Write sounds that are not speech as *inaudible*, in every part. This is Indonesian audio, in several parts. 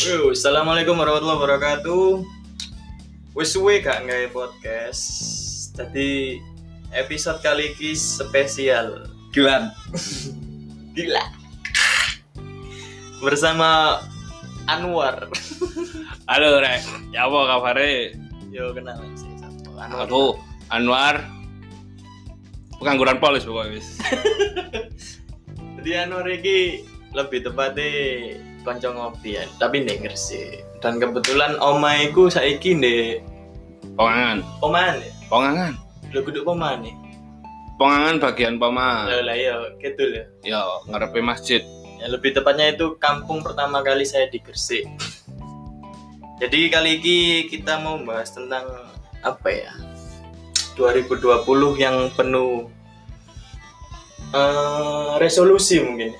Yo, assalamualaikum warahmatullahi wabarakatuh. Wis suwe gak ngawe podcast. Jadi episode kali ini spesial. Gilan. *laughs* Gila. Bersama Anwar. *laughs* Halo Rek, ya apa kabarnya? Yo kenalan sih satu. Anwar. Aku Anwar. Pengangguran polis pokoknya wis. *laughs* Jadi Anwar ini lebih tepatnya konco ngopi ya, tapi nih Gresik. Dan kebetulan omaiku saiki ndek Pongangan, Poman ya. pongangan. Lu kudu Poman nih. Pongangan bagian Poma. Lah lah ya, gitu ya. Ya, ngarepe masjid. Ya, lebih tepatnya itu kampung pertama kali saya di Gresik. Jadi kali ini kita mau bahas tentang apa ya? 2020 yang penuh eh, resolusi mungkin.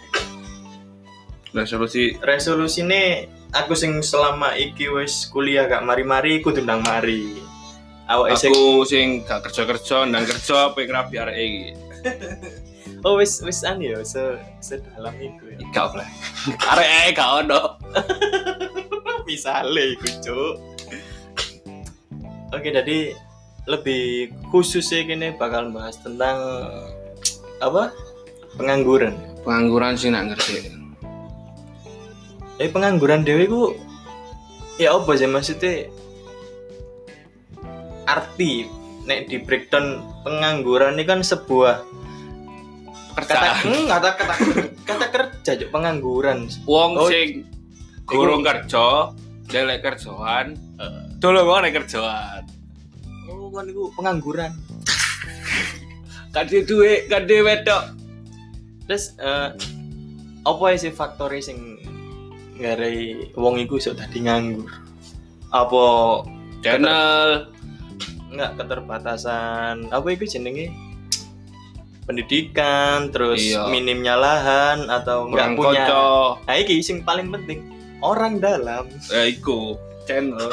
Resolusi Resolusi ini aku sing selama iki wis kuliah gak mari-mari kudu ndang mari. Awak aku sing gak kerja-kerja ndang kerja pe rapi arek iki. *laughs* oh wis wis an ya se sedalam itu ya. Gak boleh. *laughs* Arek gak ono. *laughs* Misale iku, Cuk. Oke, jadi lebih khusus sih gini bakal bahas tentang apa? Pengangguran. Pengangguran sih nak ngerti. Eh pengangguran dewe ku ya apa sih maksudnya arti nek di breakdown pengangguran ini kan sebuah kata Kerja. hmm, kata kata kata kerja Cuk, pengangguran Wong Oh, sing gurung kerja, delek kerjaan, tolong wong nek kerjaan. oh kan itu pengangguran Kadhe duwe, kadhe wedok. terus eh, apa sih faktor sing ngarai wong iku iso dadi nganggur. Apa Channel. enggak keterbatasan. Apa itu jenenge? Pendidikan terus Iya. minimnya lahan atau kurang punya. nah iki sing paling penting. Orang dalam. Ya iku channel.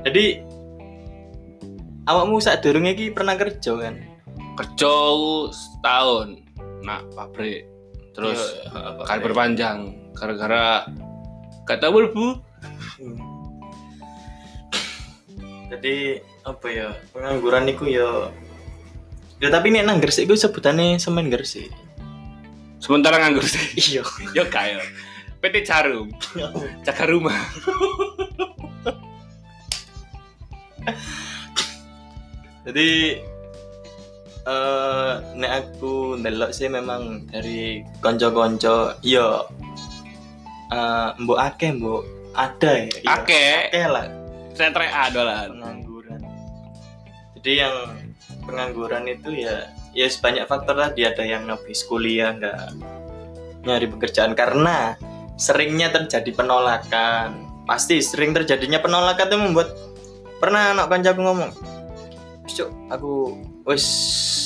jadi awakmu saat durung iki pernah kerja kan? Kerja setahun. Nak pabrik. Terus Iya, apa- kan berpanjang gara-gara tahu bu. jadi apa ya pengangguran iku ya ya tapi nek nang Gresik iku sebutannya semen Gresik Sementara nganggur sih. *laughs* iya Yo kayak PT Jarum, *laughs* jaga rumah. jadi eh nek aku ndelok sih memang dari konco-konco yo eh mbok akeh mbok. Ada ya? Iya. Akeh. akeh lah. Setre adolan. pengangguran. Jadi yang pengangguran itu ya ya banyak faktor tadi. Ada yang habis kuliah nggak nyari pekerjaan. Karena seringnya terjadi penolakan. Pasti sering terjadinya penolakan itu membuat pernah anak kancaku ngomong "Cuk, aku wis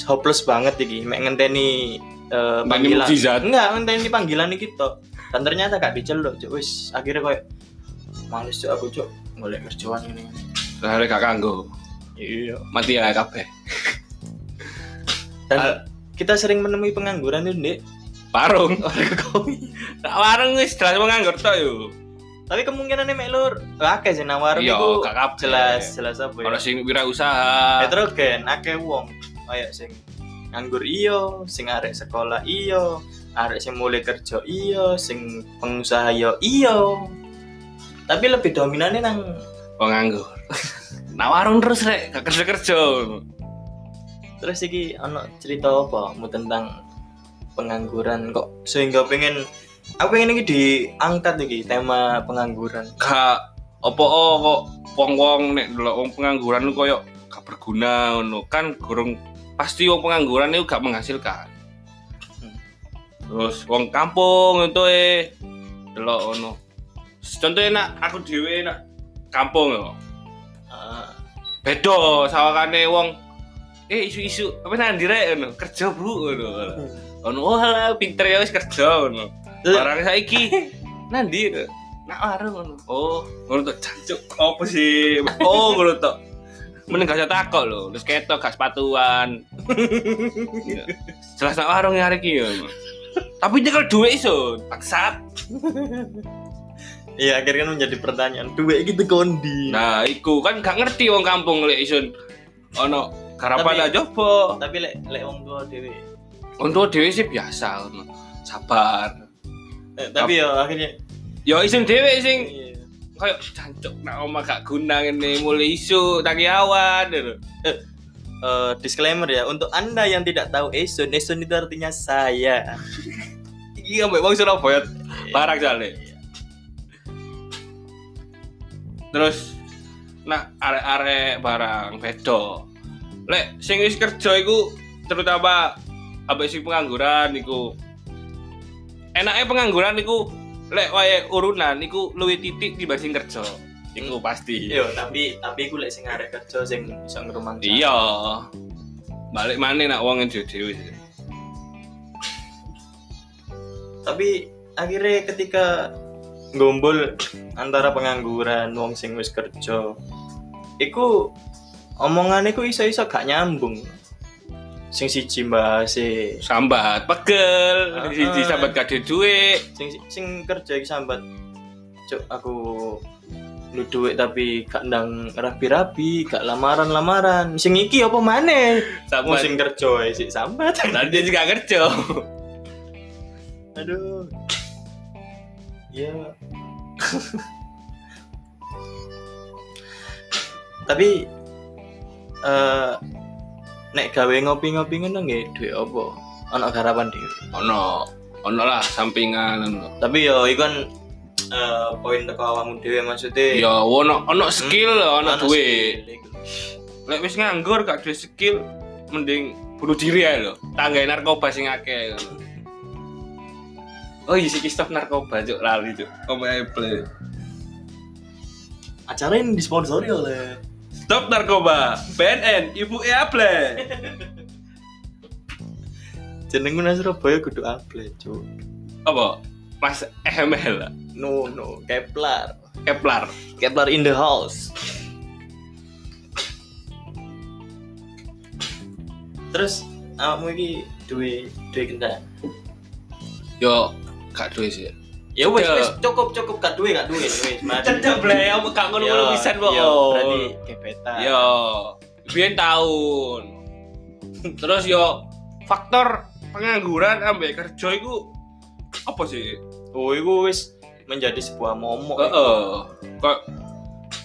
hopeless banget iki mek ngenteni eh, Ngenteni panggilan enggak ngenteni panggilan iki tok dan ternyata gak diceluk Cuk. wis akhirnya kayak males Cuk, aku cuk golek kerjaan ini Hari gak kanggo. iya Mati ya kabeh. dan Ah. kita sering menemui pengangguran itu Dek. *laughs* Kopi. Tak warung wis jelas wong nganggur tok yo. tapi kemungkinannya mek lur akeh sih nang warung Iya, kabeh. jelas jelas apa ya Ono sing wirausaha. heterogen akeh wong kayak sing nganggur iyo sing arek sekolah iyo arek sing mulai kerja iyo sing pengusaha iyo iyo tapi lebih dominannya nang Wong nganggur. *laughs* Nah warung terus rek, gak kerja-kerja. terus iki ono cerita apa mu tentang pengangguran kok sehingga pengen aku pengen iki diangkat iki tema pengangguran Gak opo kok wong-wong nek ndelok wong pengangguran lu koyo gak berguna ngono. Kan gurung pasti wong pengangguran itu gak menghasilkan. Terus wong kampung itu eh delok ngono. Contohnya nak aku dhewe nak kampung yo. Ah, Bedo sawakane wong eh isu-isu apa nanti rek ngono kerja bu ngono. Ono oh halah pinter ya wis kerja ngono. Barang saiki *laughs* nanti nak warung ngono. Oh, ngono tok jancuk. Apa sih? Oh, ngono tok. Mending gak usah takok lho, terus ketok gak sepatuan. *laughs* Jelas nak warung hari iki yo. Tapi nyekel duit iso, bangsat. Iya akhirnya kan menjadi pertanyaan duit gitu kondi. Nah, iku kan gak ngerti wong kampung lek isun ono karapan aja apa. Tapi lek lek wong tua dewe. Untuk dhewe sih biasa ngono. Sabar. Eh, tapi ya akhirnya Ya isun dhewe sing iya. kayak cancuk nak oma gak guna ngene mulai isu tangi awan gitu. Eh, disclaimer ya untuk anda yang tidak tahu Esun, Esun itu artinya saya. Iki ambek wong Surabaya barang jale. Iya. Terus nah arek-arek barang bedo. Lek sing wis kerja iku terutama ambek sing pengangguran iku enaknya pengangguran iku lek wae urunan iku luwih titik dibanding kerja. Iku pasti. Yo, tapi tapi gue lek sing arek kerja sing iso ngrumang. Iya. Balik mana nak wong dhewe-dhewe. Tapi akhirnya ketika gombol antara pengangguran wong sing wis kerja, iku omongan iku iso-iso gak nyambung. Sing siji mbahase Sambat pegel, Ah, di di sambat gak duit. sing sing kerja iki sambat cuk aku lu duit tapi gak ndang rapi-rapi, gak lamaran-lamaran. Sing iki apa maneh? Sambat. sing kerja ae sik sambat. *laughs* Dan dia juga kerja. Aduh. Ya. Tapi eh nek gawe ngopi-ngopi ngono nggih duwe apa? Ana garapan dhewe. Ono, ono lah sampingan. Tapi yo iku kan eh poin teko awakmu dhewe maksudnya Ya ono ono skill, ono ana duit. skill iku. Lek wis nganggur gak duwe skill, mending bunuh diri ae lho. Tanggai narkoba sing akeh. Oh iya sih stop narkoba cuk lali cuk. Omae play. Acara ini disponsori oleh Stop narkoba. BNN, Ibu E Able. jenengku nang Surabaya kudu Able, Cuk. Apa? Mas ML. No, no, Kepler. Keplar. Kepler in the house. Terus awakmu iki duwe duwe kendaraan. Yo gak duwe sih. Ya wes wes cukup cukup gak duwe gak duwe wes mari. Cecep ble, kamu gak ngono-ngono pisan yo, kok. Berarti gebetan. Yo, biyen tahun. Terus yo faktor pengangguran ambek kerja iku apa sih? Oh, iku wis menjadi sebuah momok. Heeh. Kok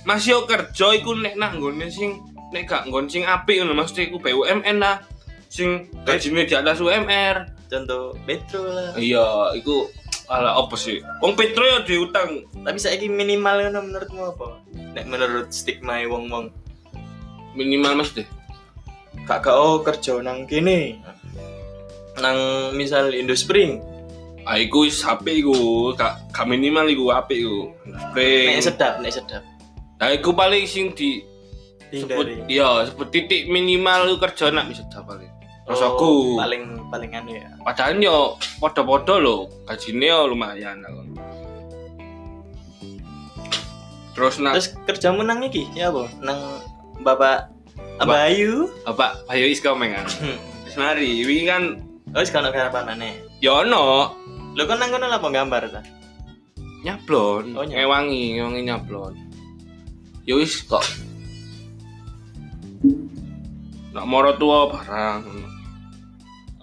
masih yo kerja iku nek nang nggone sing nek gak nggon sing apik ngono maksudnya iku BUMN lah. Sing gajine di atas UMR. Contoh Petro lah. Iya, iku ala apa sih? Wong Petro yo diutang. Tapi saiki minimal ngono menurutmu apa? Nek menurut stigma wong-wong Minimal mas deh. gak gak oh kerja nang kene. Nang misal Indospring, Ah, iku wis HP iku, gak, gak minimal iku HP iku. Spring. nek sedap, nek sedap. Nah, iku paling sing di sebut iya, sebut titik minimal iku kerja nak bisa paling. Oh, Rasaku. paling paling anu ya. Padahal yo podo-podo lho, gajine yo lumayan aku. Terus nak Terus kerjamu nang iki ya apa? Nang Bapak Ba- Abayu. apa Bayu is coming kan. Hmm. Wis mari, wingi kan Oh, wis kana karapanane. yo ono Lho kan nang kono lah apa gambar ta? nyablon, Oh, nyablon. ngewangi, ngewangi nyablon. Yo wis kok. Nak moro tua barang.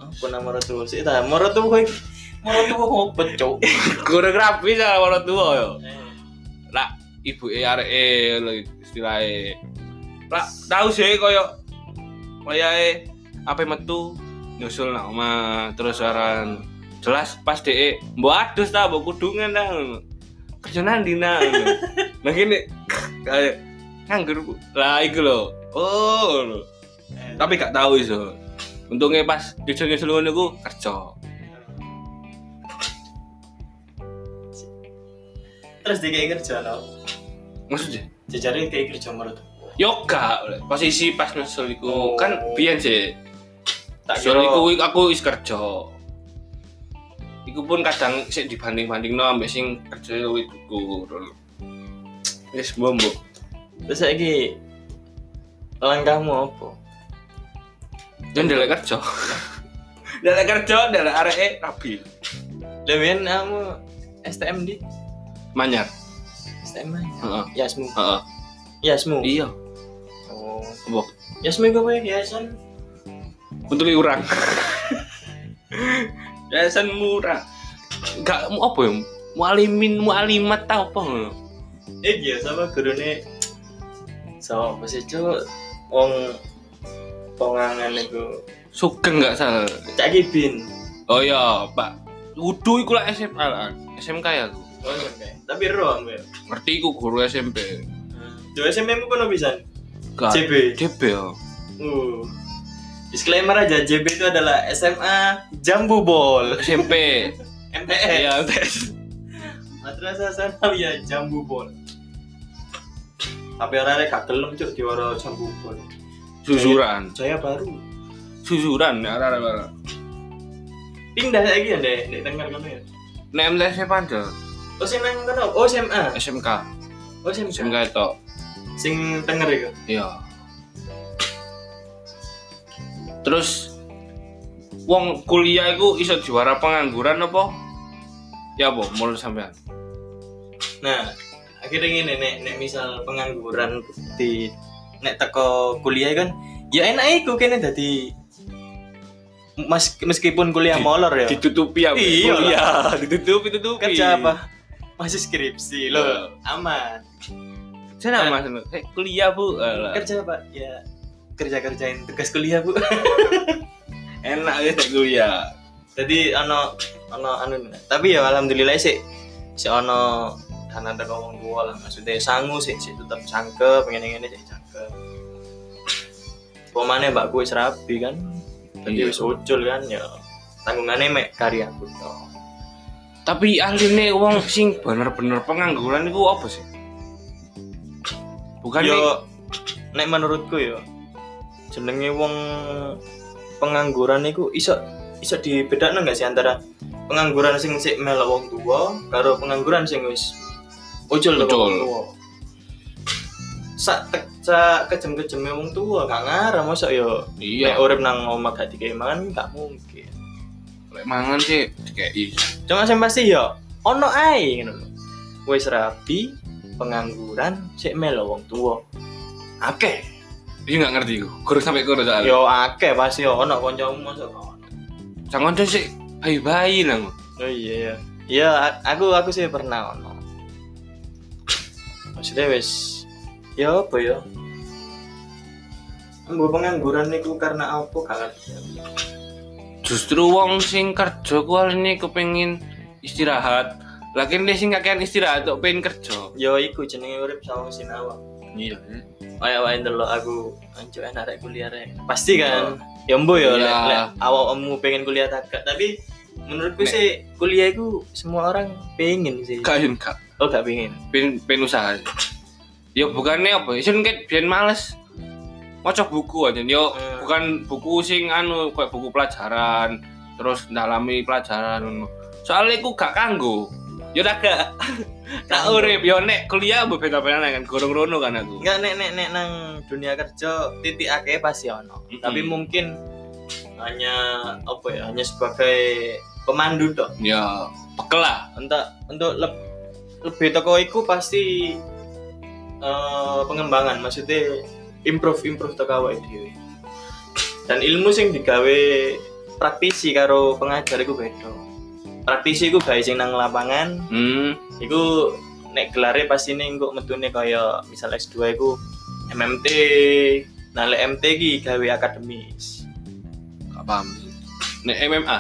Oh, pernah moro tuwa sih ta. Moro tuwa kowe moro tuwa ngopet, Cuk. *laughs* Kurang rapi cara moro tua yo. Lah ibu e arek e lho istilahnya. Lah tahu sih koyo apa metu nyusul nak omah terus saran jelas pas DE mbok adus ta mbok kudungan ta. Kerja nang ngono. *laughs* Lah kene kayak nganggur lah iku lho. Oh lho. Tapi gak tahu iso. Untungnya pas nyusul-nyusul ngono iku kerja. Terus dikai kerja no. Maksudnya Jejare kayak kerja tuwa. Yoga, posisi pas nyusul iku Oh. kan biyen sih. Tak iku aku is kerja. Iku pun kadang sik dibanding-banding no ambek sing kerja luwih dhuwur. Wis mbok. terus saiki langkahmu apa? Dan ndelek kerja. *laughs* ndelek kerja, ndelek areke rapi. Lah biyen kamu STM di Manyar. SMA Heeh. Yasmu Heeh. Yasmu Iya. oh Apa? Yasmu kowe yayasan Untuk urang. *laughs* Yayasan murah. Enggak mau apa ya? Mualimin, mualimat tau apa ngono. eh iya sama gurune sama apa sih cu wong pongangan itu Sugeng enggak salah. Cak Kibin Oh iya, Pak. Udu iku lah SMA lah. SMK ya aku. oh okay. tapi ro ambil Ngerti iku guru SMP. Yo SMP mu kono bisa Gak. JB JB ya. uh disclaimer aja JB itu adalah SMA Jambu Bol SMP. MTS Iya, *laughs* Madrasah Sanawiyah Jambu Bol tapi orang-orang gak gelem cuk diwara Jambu Bol susuran. Jaya baru. Susuran ya arah-arah. pindah lagi ya deh dek dengar kono ya? Nek MTS Panjang, oh sing nang kono oh SMA SMK. oh SMK SMK itu. sing denger iku? Iya. Terus wong kuliah iku iso juara pengangguran apa? Ya apa menurut sampean? nah akhirnya gini nek nek misal pengangguran di nek teko kuliah kan ya enak iku kene dadi mas meskipun kuliah Di- molor ya Ditutupi ya. Iya kuliah, *laughs* ditutupi ditutupi. kerja apa masih skripsi lo aman Sana Mas. Eh, kuliah Bu. Alah. kerja apa ya kerja kerjain tugas kuliah bu *laughs* Enak ya nek kuliah. jadi ono ono anu tapi ya alhamdulillah sih si ono dana ada ngomong tua lah maksudnya sangu sih sih tetap cangkep pengen ini sih cangkep pemane mbak gue serapi kan jadi Iya. wis ucul kan ya tanggungannya mek karya aku toh Tapi ahline wong sing bener-bener pengangguran iku apa sih? Bukan nih yo nek menurutku yo jenenge wong pengangguran iku iso iso dibedakno nggak sih antara pengangguran sing sik melok wong tua karo pengangguran sing wis ucul Ucul. wong tua sak sak kejem-kejeme wong tua gak ngarah mosok yo iya. nek urip nang omah gak dikei mangan gak mungkin Lek mangan sih iya. cuma sing pasti yo ono ae ngono wis rapi pengangguran sik melok wong tua akeh Iya nggak ngerti gue. Kurang sampai kurang soalnya. Yo akeh pasti yo ono kancamu gak ono. Tuh sih bayi-bayi nang. Oh iya ya. Iya, a- aku aku sih pernah ono. Maksudnya wis ya apa ya? Mbok pengangguran niku karena apa gak ngerti. Justru wong sing kerja ku ini kepengin istirahat. Lagi dia sing kakean istirahat tuh pengen kerja. Yo iku jenenge urip sama sinawang. Iya. Kayak wae ndelok aku anjuk enak rek kuliah rek. Pasti kan. Ya mbo yo lek Iya. lek awakmu pengen kuliah tak tapi menurutku Nek- sih kuliah itu semua orang pengen sih. Kain kak. Oh gak pengen. Pengen pengen usaha. Ya bukannya apa? Isun kayak biar males. Maca buku aja. Yo Hmm. bukan buku sing anu kayak buku pelajaran terus dalami pelajaran. Soalnya aku gak kanggo. Yo tak gak. *laughs* Tak urip yo nek kuliah mbok beda-beda kan gorong rono kan aku. Enggak nek nek nek nang dunia kerja titik akeh pasti ono. Mm-mm. Tapi mungkin hanya apa ya? Hanya sebagai pemandu tok. Ya, pekel lah. Untuk untuk leb- lebih toko iku pasti eh, pengembangan maksudnya improve improve toko awake dhewe. Dan ilmu sing digawe praktisi karo pengajar iku beda. Praktisi iku gawe sing nang lapangan, Hmm, iku nek gelare pasti nih kok metune kaya misal S2 iku MMT nah lek MT iki gawe akademis. Gak paham. Nek MMA,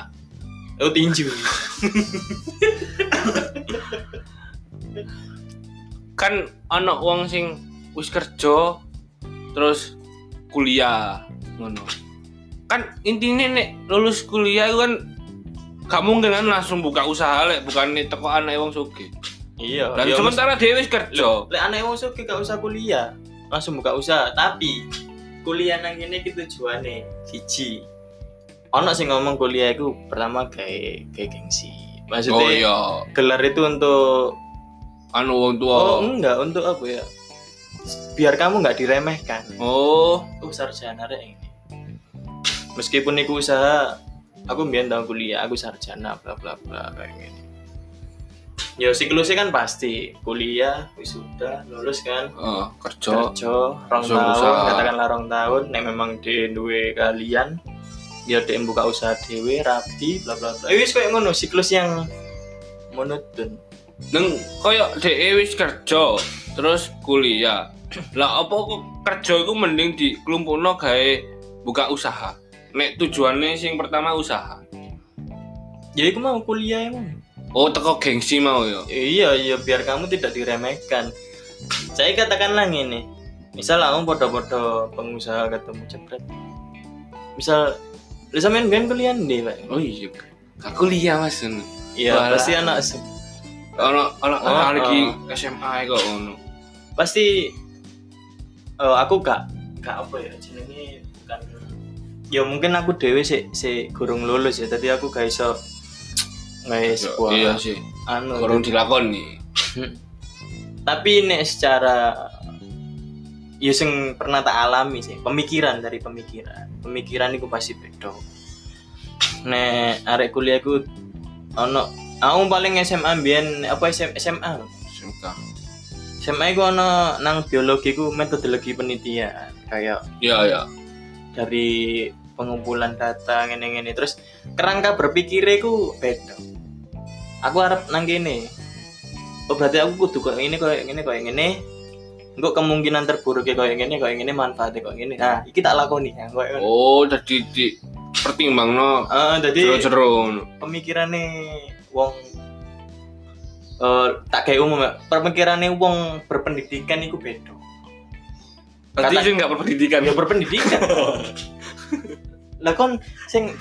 oh tinju. Kan ana wong sing wis kerja terus kuliah ngono. Kan intinya nek lulus kuliah itu kan gak mungkin kan langsung buka usaha lek bukan nih teko anak wong sugih. iya Dan iya, sementara dia wis kerja. lek anak wong sugih gak usah kuliah langsung buka usaha. Tapi kuliah nang kene iki tujuane siji. Ono sing ngomong kuliah itu pertama kayak kayak gengsi. Maksudnya Oh iya, gelar itu untuk anu wong tua. oh enggak untuk apa ya? Biar kamu nggak diremehkan. Oh, aku sarjana rek ini. Meskipun iku usaha aku mbiyen tau kuliah aku sarjana bla bla bla kayak gini ya siklusnya kan pasti kuliah wisuda lulus kan Oh, kerja. kerja rong tahun katakanlah rong tahun nek memang di duwe kalian dia dia buka usaha dewe rapi bla bla bla Eh, wis kayak ngono siklus yang monoton Neng koyo dhek wis kerja, terus kuliah. Lah apa kok kerja iku mending diklumpukno gawe buka usaha. Nek tujuannya sing pertama usaha. ya aku mau kuliah emang Oh, teko gengsi mau ya. iya iya biar kamu tidak diremehkan saya katakanlah gini misal kamu podo-podo pengusaha ketemu jepret misal lu sampean kan kuliah nih pak Oh iya. Gak kuliah Mas. iya pasti anak Ono ono Oh, oh, lagi oh. SMA kok pasti eh, aku gak gak apa ya jenenge ya mungkin aku dewe sih si gurung lulus ya tadi aku gak iso nggak sebuah Iya sih. anu Kurang dilakoni. *laughs* tapi nek secara ya sing pernah tak alami sih pemikiran dari pemikiran pemikiran itu pasti beda nek arek kuliah ku ono aku paling SMA biyen apa SM, SMA SMK. SMA ku ono nang biologi ku metodologi penelitian kayak Iya ya. Dari pengumpulan data ngene-ngene. Terus kerangka berpikirnya ku beda. Aku harap nang gini oh berarti aku kudu kayak ini kayak gini kayak gini Enggak kemungkinan terburuknya kayak gini kayak gini manfaatnya kayak gini nah iki tak lakoni. Ya kayak. Oh, dadi di pertimbangno Ah, jadi jero-jero ngono. pemikirannya wong eh tak kayak umum ya. Pemikirannya wong berpendidikan itu beda Berarti Kata- sing enggak berpendidikan. ya berpendidikan. *laughs* Lah kon sing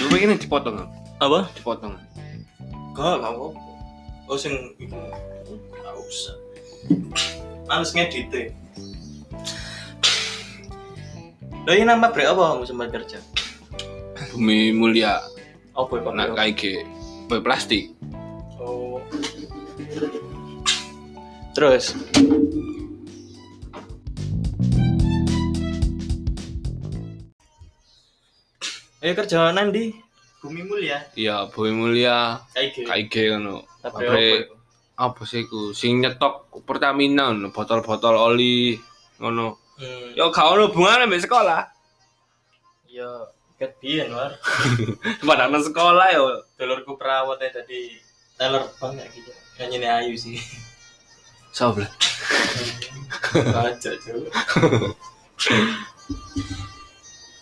Lu pengen dipotong, apa? Dipotong. gak gak apa oh sing iku gak usah males ngedit e. Lo ini nama bre apa kamu sempat kerja? Bumi mulia Apa ya Pak? nak kayak boy plastik. Oh. Terus Ayo kerja nanti Bumi Mulia Iya, bumi mulia KIG KIG ngono. Pabrik apa sih ku sing nyetok Pertamina botol-botol oli ngono. Hmm. Ya gak ono hubungane mbek sekolah. Ya ket biyen war *laughs* Padahal sekolah ya. Dulurku perawat ya tadi Taylor banget gitu Nyanyi Ayu sih Soble. Aja *laughs* cuy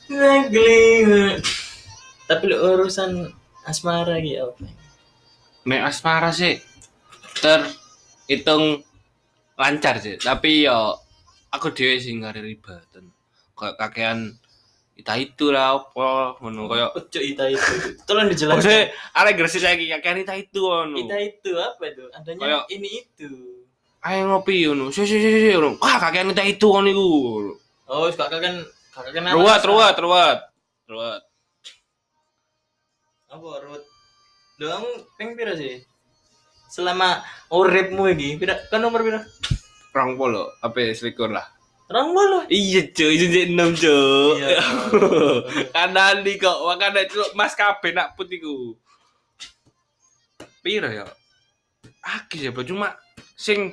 Negli Tapi urusan asmara gitu apa? Nek asmara sih terhitung lancar sih, tapi ya aku dhewe sing ngare ribatan. Kayak kakean ita itu lah apa ngono kaya Ojo ita itu. Tolong dijelaskan. Maksudnya arek gresik lagi kakean ita itu ngono. Ita itu apa itu? Adanya Kayak- ini itu. Ayo ngopi ngono. Si si si si ngono. Wah kakean ita itu ngono iku. Oh, kakak kan kakak kan Ruwat ruwat ruwat. Ruwat. Apa ruwat? Lo kamu peng pira sih? Selama uripmu iki, pira kan nomor pira? Rong polo, apa selikur lah. Rong bolo. Iya cuy, jadi enam cuy. Iya. *laughs* Kanan di kok, makanya itu mas kabeh nak putiku. Piro ya? Aki ya, cuma sing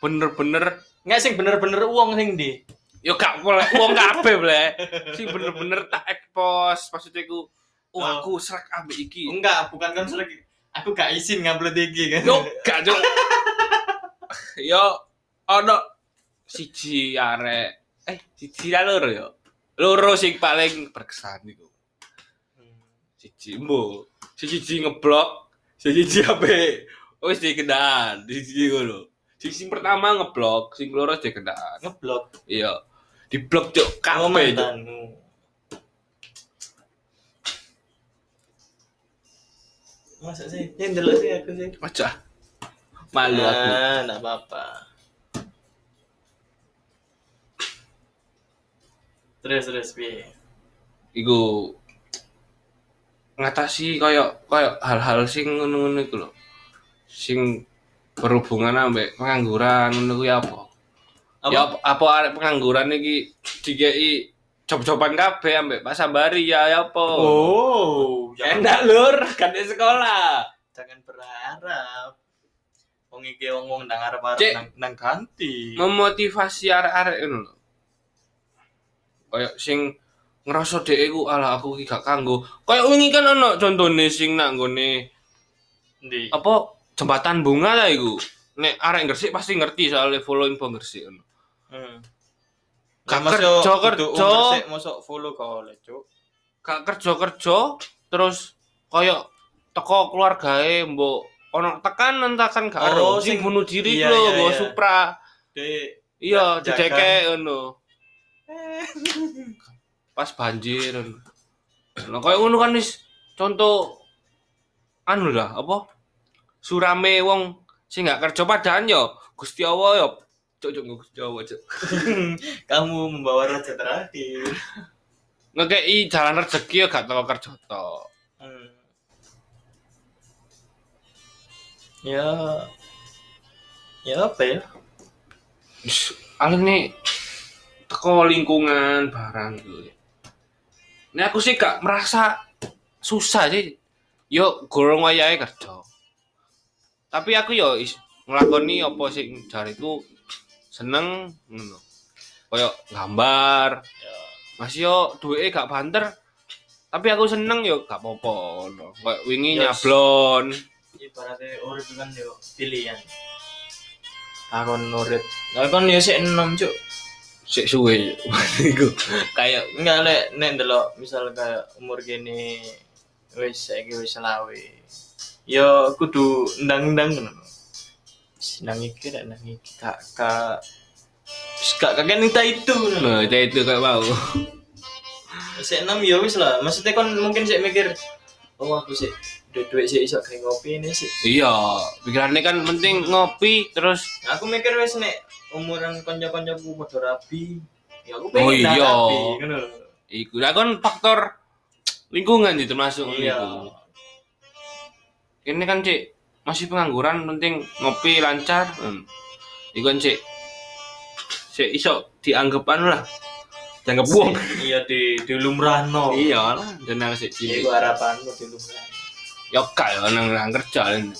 bener-bener Enggak sing bener-bener uang sing di. yo gak boleh uang kabeh ble. Sing bener-bener tak expose maksudnya ku oh, Oh. aku serak ambek iki. Enggak, bukan kan lagi. Aku gak izin ngupload iki kan. Yo gak cuk. *laughs* Yo ono siji arek eh siji lah loro yo. Loro sing paling berkesan iku. Siji mbo. Siji ngeblok, siji ape wis dikendaan, siji ngono. Sing sing pertama ngeblok, sing loro dikendaan. Ngeblok. Iya. Di blok cuk Kamu kabeh cuk. Masa sih? Yang dulu sih aku sih. Aja. Malu aku. Nah, enggak apa-apa. Terus terus piye? Iku ngatasi koyo koyo hal-hal sing ngono-ngono iku lho. Sing berhubungan ambek pengangguran ngono kuwi apa? Apa? Ya apa, apa arek pengangguran iki dikei job-joban kabeh ambek Pak Sambari ya ya apa? Oh, jangan, Enak lur, kan di sekolah. jangan berharap. Wong iki wong-wong nang arep-arep Cek. nang, nang ganti. Memotivasi arek-arek ngono lho. Kayak sing ngerasa dhek iku ala aku iki gak kanggo. Kayak wingi kan ono contone sing nak nggone Ndi? apa jembatan bunga lah iku. Nek arek Gresik pasti ngerti soalnya follow info Gresik ngono. Hmm. Gak kerja, masuk kerja. mosok follow kole, Cuk. Gak kerja-kerja terus koyo teko keluargae mbok ono tekan entakan gak Oh, sing bunuh diri iya, lho iya, iya. Supra. Dek, Iya, dideke ngono. *laughs* Pas banjir. Nah, koyo ngono kan wis contoh anu lah apa? Surame wong sing gak kerja padahal yo Gusti Allah yo cuk Gusti Allah cuk. kamu membawa raja terakhir. Ngekei jalan rezeki yo gak teko kerja tok. Hmm. Ya, ya apa ya? Alene teko lingkungan barang gitu. Ini aku sih gak merasa susah sih. Yo gorong wayahe kerja. Tapi aku yo is, nglakoni apa sing jariku seneng ngono. Kayak gambar. Masih yo duweke gak banter. Tapi aku seneng yo gak apa-apa ngono. Kayak wingi nyablon. ibaratnya urip kan yo pilihan. Takon urip. Lah kon yo sik enom, Cuk. Sik suwe *laughs* iku. Kayak Enggak lek nek ndelok misal kayak umur gini wis saiki wis selawe. Yo kudu ndang-ndang ngono. Wis Nang iki nek nang iki gak gak wis gak kakek nita itu nah, itu kayak mau. Sik enam ya wis lah. Maksudnya kon mungkin sik mikir oh aku sik duit-duit sik iso kayak ngopi ini sik. Iya, pikirannya kan penting ngopi terus Aku mikir wis nek umuran kanca-kancaku padha rabi. Ya aku Oh pengen dah iya. ngono lho. iku lah kan faktor lingkungan itu termasuk Iya. iku. Ini kan cik masih pengangguran penting ngopi lancar. Hmm. Iku kan cik cik iso dianggap anu lah. Dianggap wong. Iya di di lumrahno. Iya lah, jeneng sik Iku cilik. harapanku di lumrahno. Ya gak ya nang nang kerja. Len.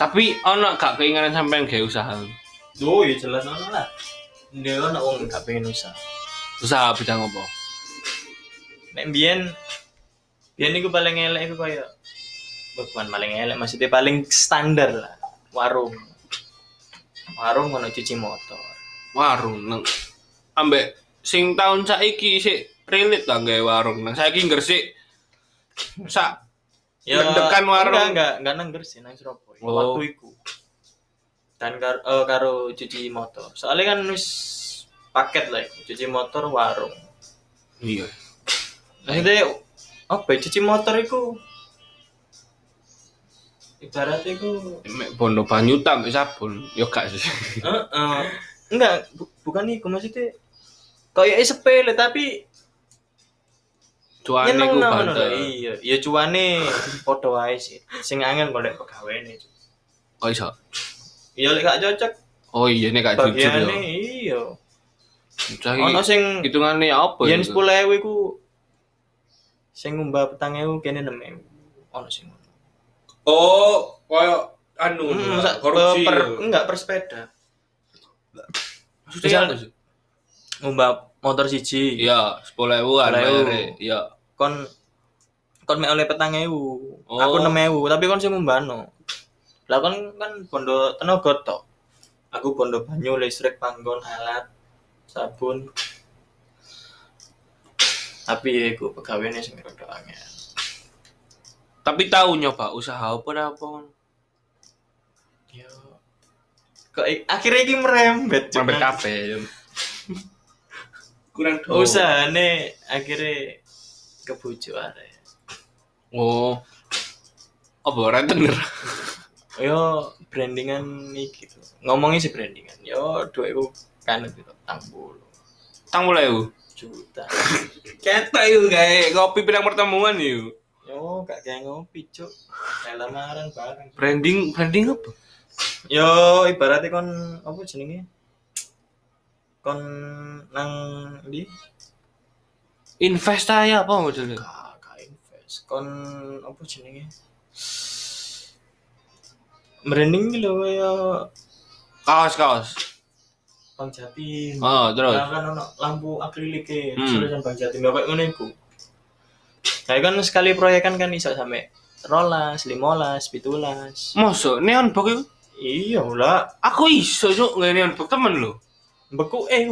Tapi ono gak keinginan sampean gawe usaha. Oh iya jelas ono lah. Dia ono wong gak pengen usaha. Usaha bidang apa? Nek biyen biyen iku paling elek iku kaya bukan paling elek maksudnya paling standar lah. Warung. Warung ono cuci motor. Warung nang ambek sing tahun saiki sik relate lah gawe warung nang saiki Gresik sak Mendekan warung. enggak enggak enggak nang Gresik nang Surabaya. Oh. waktu iku. Dan kar eh, karo cuci motor. Soalnya kan wis paket lah iku, cuci motor warung. Iya. Maksudnya apa ya, cuci motor iku ibaratnya iku mek bondo banyu tak mbek sabun yo gak sih. Heeh. enggak bu- bukan iku maksudnya kayak sepele tapi cuane ku banter iya ya cuane padha wae sih. Sing angel golek pegawene kok iso? Iya lek gak cocok. Oh iya nek gak jujur yo. Iya. Saiki ono sing hitungane apa yen itu? 10000 iku sing ngumbah 4000 kene 6000 ono sing oh koyo anu Hmm, sak- korupsi per, yo. enggak per sepeda maksudnya apa sih? Ngumbah motor siji. Iya 10000 kan 10.000. bayare iya. Kon kon mek oleh petang ewu. Oh. aku enam ewu tapi kon sing ngumbano lah kon kan bondo tenaga tok. Aku bondo banyu listrik panggon alat sabun. Tapi ya iku pegawainya sing rada angel tapi tahu nyoba usaha apa dah apa? Yo. Kok akhirnya iki merembet cuman kafe kurang tahu usahane akhirnya kebujuk arek. Oh. Apa rentenir yo brandingan iki tuh ngomongin sih brandingan. Yo duitku kan itu tang bulu tang mulai juta. *laughs* Ketok yuk kayak ngopi pinang pertemuan yuk. Yo gak kayak ngopi cuk kayak lamaran bareng Branding branding apa? yo ibaratnya kon apa jenenge kon nang di Invest aja apa modelnya? gak gak invest kon apa jenenge branding lho ya Kaos kaos. Bang Jatim. Oh terus. Kan ono lampu akrilik e Hmm. Bang Jatim bapak ngono iku. Nah, kan sekali proyekan kan iso sampe rolas, limolas, pitulas. Mosok neon box itu? Iya lah, Aku iso cuk nggak neon box temen lo. beku eh.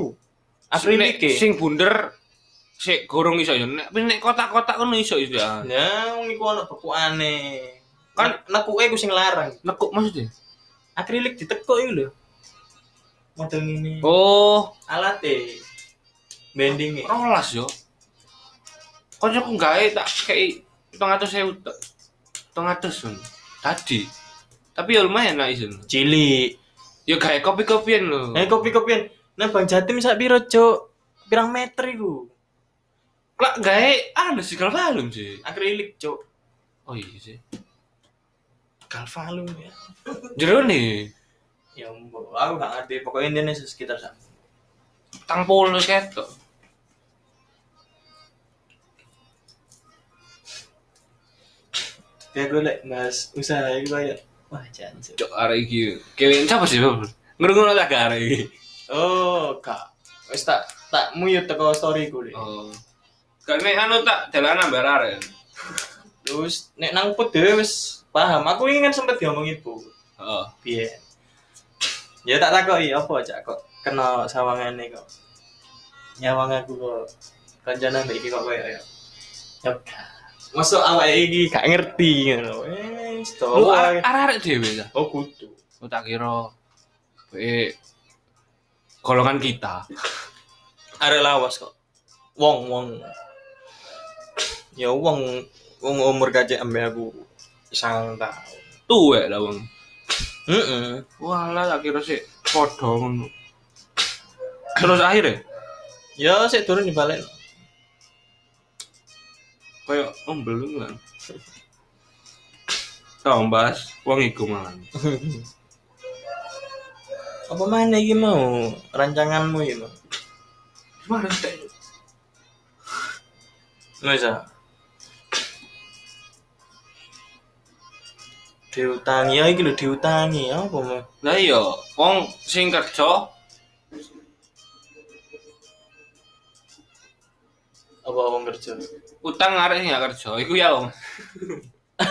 Akrilik. Sing bunder sik gorong iso yo. Nek nek kotak-kotak ngono iso iso ya. Nah, wong iku ono beku aneh. Kan- Kan nekuke ku sing larang. Nekuk maksudnya? Akrilik ditekuk iku lho. Model ini. Oh, Alat e. Bending e. rolas yo. Kancaku gawe tak kei 700.000 tok. 700 sun. Tadi. Tapi ya lumayan lah isun. Cilik. Ya gawe kopi-kopian lho. Eh kopi-kopian. Nah, Bang Jatim sak piro, Cuk? Pirang meter iku? Lah gawe anu sih kalau balum sih. Akrilik, Cuk. Oh iya sih. Galvalum ya. Jero nih, Ya mbok, aku gak ngerti. Pokoknya intinya sekitar sama. tang polo ketok. Kayak gue lek mas usaha itu kayak wah jangan sih. Cok arek iki. Kewin siapa sih, Bang? Ngrungokno tak gak arek iki. Oh, kak. Wis tak tak mute teko story ku deh. Oh. Nek anu tak dalan ambar arek. Terus nek nang dhewe wis paham. Aku ini kan sempet diomong ibu. Heeh. Piye? Ya tak takoki apa aja kok kena sawangane kok. Nyawang aku kok kancana mbek iki kok koyo ya. Ya. Masuk awake iki gak ngerti ngono. Wis to. Lu arek-arek dhewe ta. Oh kudu. Oh tak kira eh golongan kita. Arek lawas kok. Wong wong. Ya wong wong umur kacek ambek aku sang tahun. Tuwek lah wong. Heeh. Walah tak kira sih padha ngono. Terus akhirnya Ya sik turun dibalik. Kayak om belum lah. Tau bahas wong iku malah. Apa mana iki mau rancanganmu iki mau? Harus tek. Masa diutangi ya iki lho diutangi apa mau Lah iya, wong sing kerja apa wong kerja utang arek sing gak kerja, iku ya wong. *laughs*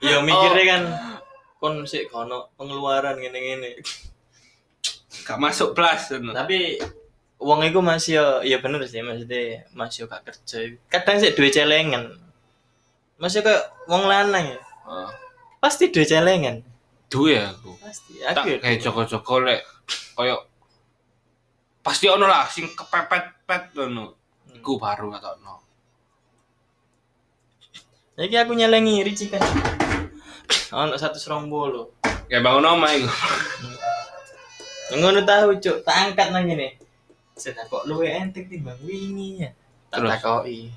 ya mikirnya kan kon sik kono pengeluaran ngene-ngene Gak masuk plus. tapi wong iku masih ya ya bener sih maksudnya masih gak kerja kadang sih duwe celengan masih kayak wong lanang ya Oh. pasti duwe celengan Duwe aku. pasti Tak aku ya kayak joko-joko lek koyo pasti ono lah sing kepepet-pet ngono. Iku baru katokno. Iki aku nyelengi Ricci kan. *coughs* Ono satu serombolo. Kayak bangun omah iku. *coughs* Ngono tahu cuk, tak angkat nang ngene. Set kok luwe enteng timbang wingi ya. Tak takoki.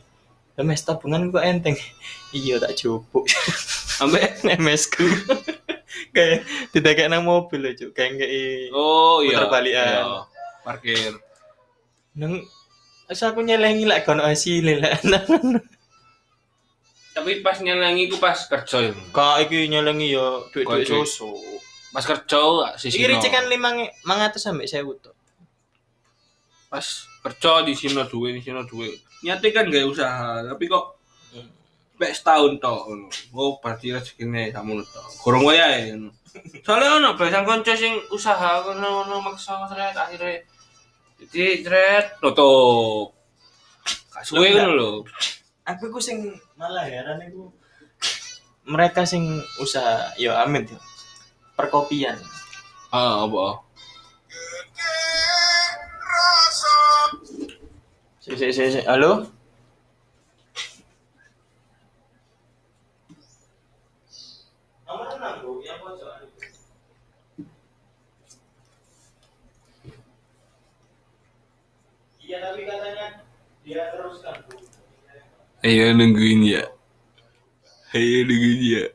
Lah mes tabungan kok enteng. *coughs* iya tak jupuk. Ambek MS ku. Kayak tidak kayak nang mobil loh cuk, kayak ngei Oh iya. Puter balikan. Iya. Parkir. nang Asa aku nyelengi lek kono hasil lah. Tapi pas nyelengi ku pas kerja ya. Kak iki nyelengi yo duit-duit Kok duit? susu. Pas kerja sisi. Iki Ricci kan 5 500 sampai 1000 tuh. pas kerja di sini duwe di sini duwe nyate kan gak usaha tapi kok Hmm. setahun tok ngono oh berarti rezekine sakmono tok gorong wayahe ngono soalnya ono besan kanca sing usaha ngono ngono maksa sret akhirnya jadi sret tutup gak suwe ngono lho aku ku sing malah heran iku mereka sing usaha ya amin ya perkopian. Ah apa? Si si si, si. halo Ayo nungguin ya. Ayo nungguin ya.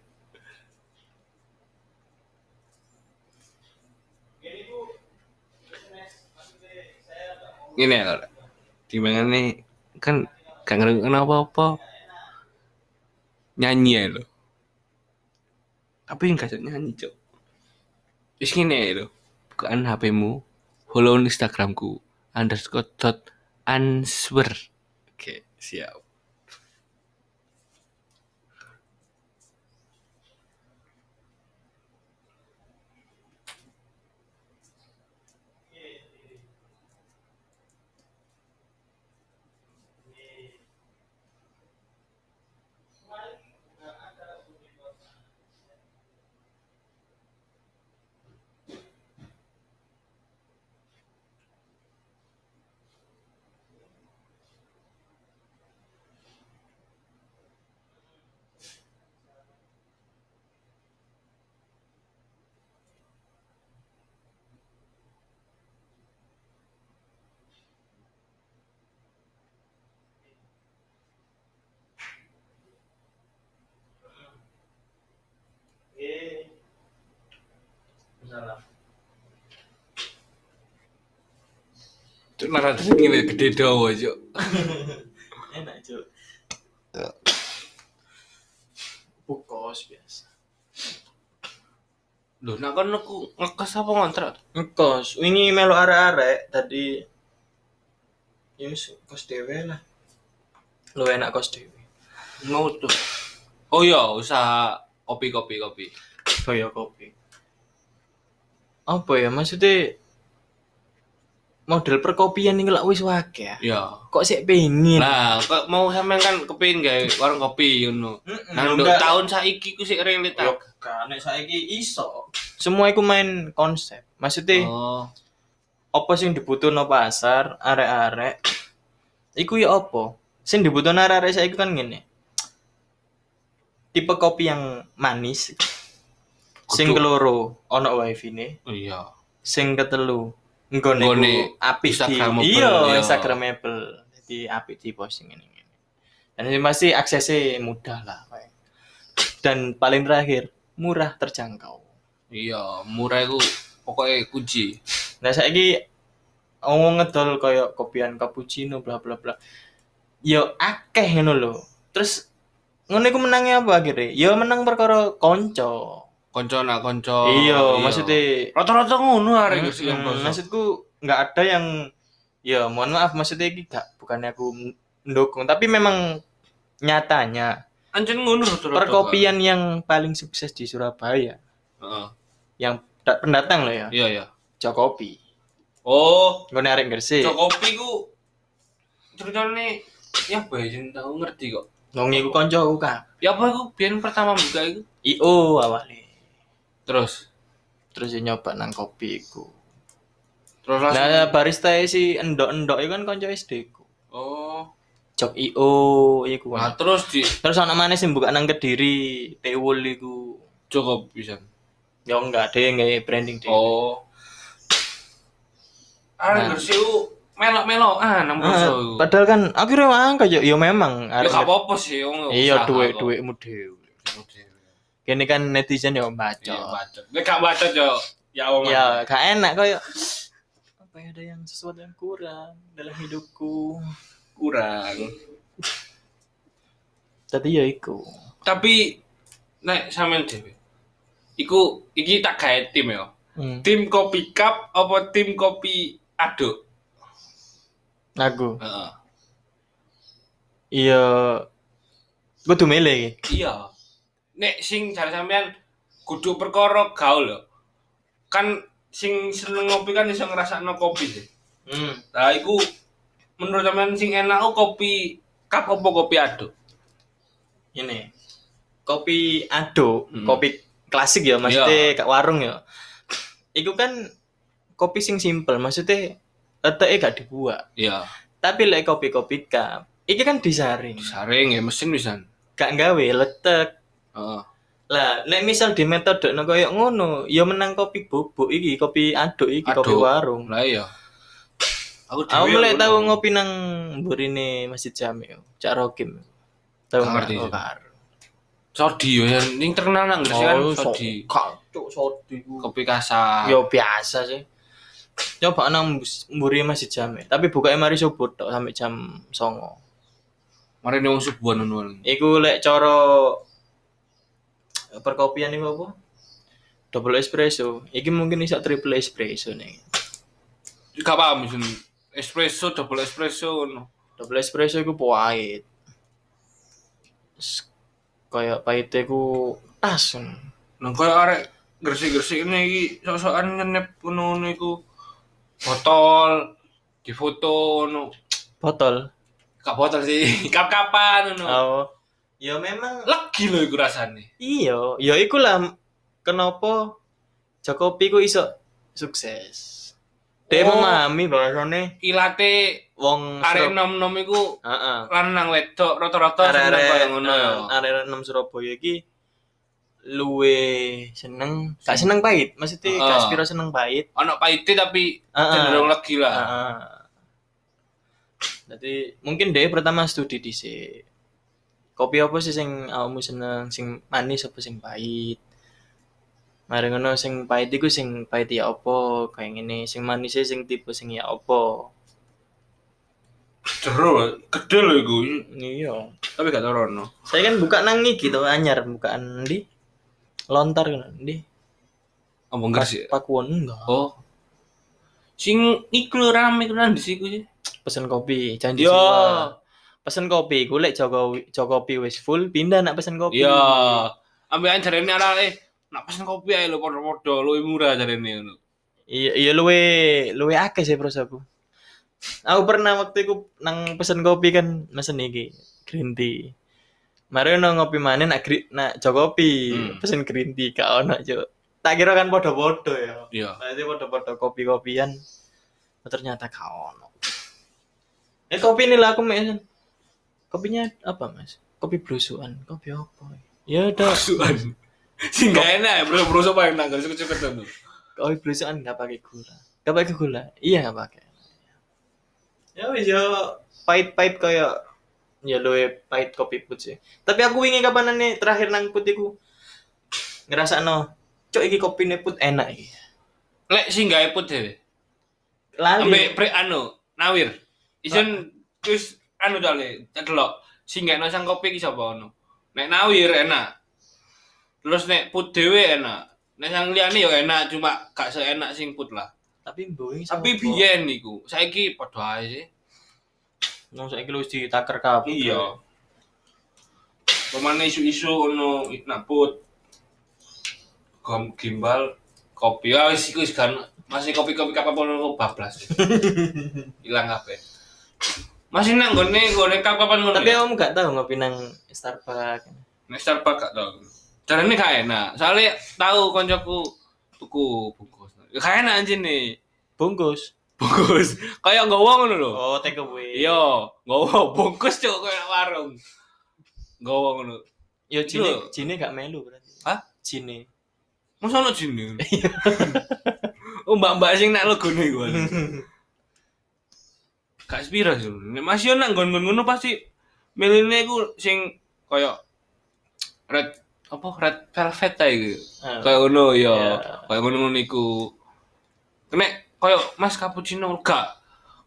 Ini ya, gimana nih? Kan gak ngerti apa-apa. Nyanyi ya lo. Tapi yang gak nyanyi, Cok. Terus gini ya lo. Bukaan HP-mu, follow Instagramku, underscore dot answer. Oke, siap. Salah. Cuk narasi gini gede dawa, Cuk. *laughs* Enak, Cuk. Bukos biasa. Loh, nak kan aku ngekos apa ngontrak? Ngekos, wingi melu arek-arek tadi ya wis kos dhewe lah. Lu enak kos dhewe. Mau tuh. Oh iya, usaha kopi kopi kopi. Kaya kopi. Apa ya maksudnya model perkopian ini lak wis wake ya. Ya. Kok sik pengin? Lah, kok mau sampean kan kepin gawe warung kopi ngono. Mm-mm, Nah, yo nduk enggak. tahun saiki ku sik relate Yo kan nek saiki iso. Semua iku main konsep. Maksudnya Oh. apa sing dibutuhno pasar arek-arek iku ya apa sing dibutuhno arek-arek saiki kan ngene tipe kopi yang manis sing keloro ono wifi ne Oh iya. sing ketelu ku apik di Instagramable, iya iya. instagramable jadi apik di posting ini ini dan ini pasti aksesnya mudah lah kayak. dan paling terakhir murah terjangkau Iya, murah iku pokoknya kunci. Nah saiki ngomong ngedol koyo kopian cappuccino bla bla bla. Yo akeh ngono lho. Terus ngono iku menangnya apa akhirnya? Yo menang perkara konco. Konco nak konco. iya, maksudnya rata-rata ngono arek Mm, sih yang mm, konco. maksudku nggak ada yang ya mohon maaf maksudnya iki gak bukannya aku mendukung tapi memang nyatanya Anjen ngono perkopian yang paling sukses di Surabaya Heeh. yang da- pendatang loh ya Iya, iya. Jokopi Oh, gue arek Gresik cok kopi ku ceritane ya bayin tahu ngerti kok. Wong iku kancaku kan Ya apa iku biyen pertama buka iku? IO awalnya Terus terus ya nyoba nang kopi iku terus langsung nah barista si endok-endok itu kan kanca SD ku Oh. Jok IO iku Nah, kan. terus di terus ana maneh sing buka nang Kediri Tewul iku cukup bisa. ya enggak deh nggak branding deh Oh. Ah, Nah. bersih melok-melok ah nang Ah, boso. padahal kan akhirnya angka ya ya memang Ya arek- gak apa-apa sih, wong iya usaha duit kok. duitmu dhewe Iya, kene kan netizen ya baca bacot. Nek gak bacot yo. Ya wong. ya gak enak kayak apa ya ada yang sesuatu yang kurang dalam hidupku kurang. tadi ya iku Tapi nek sampean dhewe. Iku iki tak gawe tim ya. hmm. Tim kopi cup apa tim kopi aduk? aku Heeh. iya kudu milih Iya. Nek sing jare sampean kudu perkara gaul lho. Kan sing seneng ngopi kan iso ngrasakno kopi sih. hmm. Nah, iku menurut sampean sing enak ku kopi cup apa kopi aduk? ini kopi ado Hmm. kopi klasik ya maksudnya gak warung ya Iku kan kopi sing simple maksudnya eteke gak dibuat Iya. tapi lek kopi-kopi cup iki kan disaring Saring ya mesin pisan. gak gawe letek Heeh. lah nek misal di metode no koyo ngono ya menang kopi bubuk iki kopi aduk iki kopi Aduk. warung Lah iya. Aku aku dhewe mulai tahu ngopi nang burine Masjid Jami Cak Rokim Tahu Gak ngerti ngerti. Oh, sih. Sodi yo yang terkenal nang Gresik kan Oh, so- Sodi. Kak, cuk sodi ku. Kopi kasar. Yo biasa sih. Coba nang mburi masih jam ya. Tapi bukanya mari subuh tok sampai jam songo. Mari nih wong subuhan ngono. Iku lek coro perkopian iku apa? Double espresso. Iki mungkin iso triple espresso nih. Gak paham sih. Espresso, double espresso ngono. Double espresso iku pahit. Kayak pahitnya ku tas. Nang koyo arek Gresik-gresik ini iki sok-sokan ngenep ngono iku botol difoto ngono. Botol. Gak botol sih, *laughs* kap-kapan ngono. Oh. Ya memang Legi lho iku rasane. iya, ya iku lah kenapa Jokopi ku iso sukses. Dia Oh. memahami bahwasannya Ilate wong arek nom-nom iku Heeh. lanang wedok rata-rata seneng koyo ngono ya. Arek 6 Surabaya iki luwe seneng, gak seneng pahit, maksudnya Heeh. gak spiro seneng pahit. Ono pahite tapi Heeh. cenderung legi lah. Heeh. Jadi mungkin dia pertama studi di Kopi apa sih sing awakmu seneng, sing manis apa sing pahit? Mari ngono sing pahit iku sing pahit ya apa, kayak ngene, sing manis e sing tipe sing ya apa. Jero, gede lho iku. Iya. Tapi gak tau rono. Saya kan buka nang iki to anyar bukaan di lontar kan di Apa Gresik? Pakuwon enggak. Oh. Sing iku rame iku nang disiku sih. Pesen kopi, janji Yo. Pesen kopi, golek Jokowi Jokopi wis full, pindah nak pesen kopi. Iya. Ambil jarene arek nak pesen kopi ae lho padha-padha luwih murah jarene ngono. Iya, iya luwe luwe akeh sih pros aku. Aku pernah waktu itu nang pesen kopi kan mesen iki green tea. Mari ono ngopi mana nak gri, nak Jokopi, Hmm. pesen green tea gak ono, Cuk. Tak kira kan podo-podo ya. Iya. Berarti podo-podo kopi-kopian. Ternyata ono. Eh kopi ini lah aku mesen. Kopinya apa, Mas? Kopi blusuan. Kopi apa? Ya udah. Suan. *laughs* Sing gak enak ya, bro, bro sopo yang nanggal cukup-cukup tuh. kopi blusuan nggak pakai gula. Nggak pakai gula. Iya nggak pakai. Ya wis ya pahit-pahit kayak ya luwe pahit kopi putih sih. Tapi aku ingin kapan nih terakhir nang putiku ngerasa no, cok iki kopi put enak iki. Lek sing gawe put dhewe. Lali. Ambek pre anu, nawir. Isun terus anu dale, delok. Sing gawe sang kopi iki sapa ono. Nek nawir enak. Terus nek put dhewe enak. Nek sang liyane yo enak, cuma gak seenak sing put lah. Tapi mboi Tapi biyen niku, saiki padha ae sih. Nang saiki lu ditaker kabeh. Iya. Pemane isu-isu ono nak put. Gom gimbal kopi ya wis iku wis kan masih kopi-kopi kapal ono bablas. *laughs* Hilang kabeh. Masih nang gone gone kapan ngono. Tapi ya? kamu gak tahu ngopi nang Starbucks. Nek Starbucks gak tau. Carane gak enak. Soalnya tahu koncoku tuku bungkus. Ya gak enak anjing nih. Bungkus. Bungkus. *laughs* Kayak nggowo ngono lho. Oh, take away. Iya, nggowo bungkus cuk kayak warung. Nggowo ngono. Yo Itu jine lho. jine gak melu berarti. Hah? Jine. Masa ono jin *laughs* Oh mbak-mbak sing nak logone iku. *laughs* Gak spira sih. Nek masih ono nggon-nggon ngono pasti miline iku sing kaya red apa red velvet ta iku. Ah. Kaya ngono ya. Iya. Kaya ngono-ngono iku. Nek kaya Mas cappuccino gak.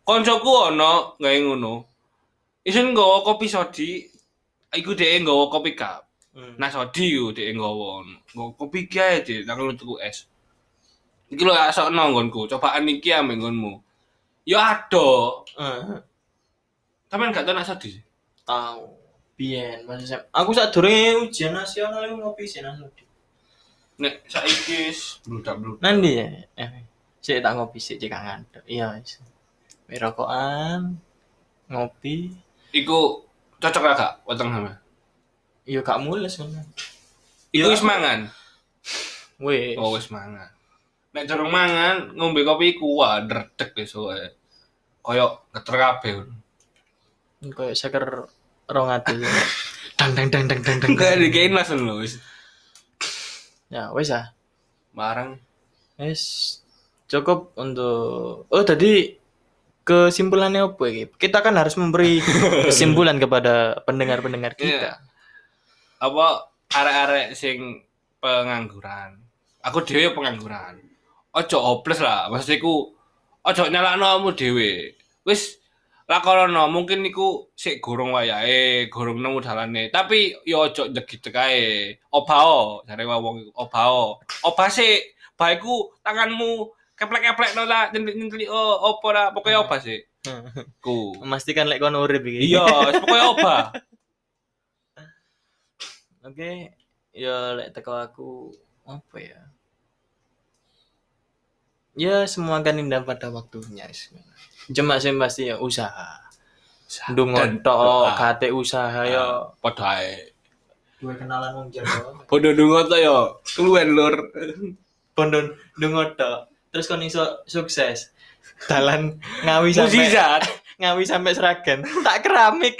Koncoku ono gawe ngono. Isun nggawa kopi sodi, iku dhek nggawa kopi cup. Hmm. Nah sodi yo dhek nggawa ono. Nggawa kopi ki ae dhek nang tuku es. Iki lho asokno nggonku, cobaan iki ambek nggonmu. Yo ado, Eh, tapi gak tau nak sodi. sih. tahu. Biyen masih sem- Aku saat durunge ujian nasional iku ngopi sih nang Sudi. Nek saiki wis bludak-bludak. Nanti ya. Eh, sik tak ngopi sik cek ngantuk. Iya wis. Mi rokokan, ngopi, Iku cocok gak weteng sama. iya gak mules kan. Iku wis mangan. Wis. Oh wis mangan. Nek durung mangan, ngombe kopi iku wah ndredeg besok ae. Koyok geter kabeh. Kayak seker rong ati. *laughs* Dang dang dang dang dang dang. Enggak dikain langsung lho wis. Ya, wis ah. Barang Wis cukup untuk Oh, tadi kesimpulannya apa iki? Kita kan harus memberi *laughs* kesimpulan kepada pendengar-pendengar kita. apa arek-arek sing pengangguran aku dhewe pengangguran ojo hopeless lah maksudku ojo nyalakno kamu dhewe. Wis lakono mungkin niku sik gorong wayahe gorong nemu dalane. Tapi yo ojo njegit kae obao jare wong obao obah sik baikku tanganmu keplek-keplek no lah nyentik-nyentik oh opo lah pokoknya obah sik. *laughs* Ku. Memastikan lek kono urip iki. iya pokoknya obah *laughs* Oke, ya lek teko aku apa ya? Ya semua kan indah pada waktunya. Cuma sih pasti ya usaha. Ndung Dan tok kate usaha ya. padha ae Duwe kenalan wong Jawa. Podo dungo to yo, keluwen lur. Pondon ndung tok. Terus kon iso sukses. Dalan ngawi sampai *laughs* ngawi sampai seragen. Tak keramik.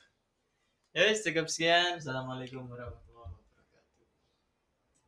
*laughs* ya wis, cukup sekian. Assalamualaikum warahmatullahi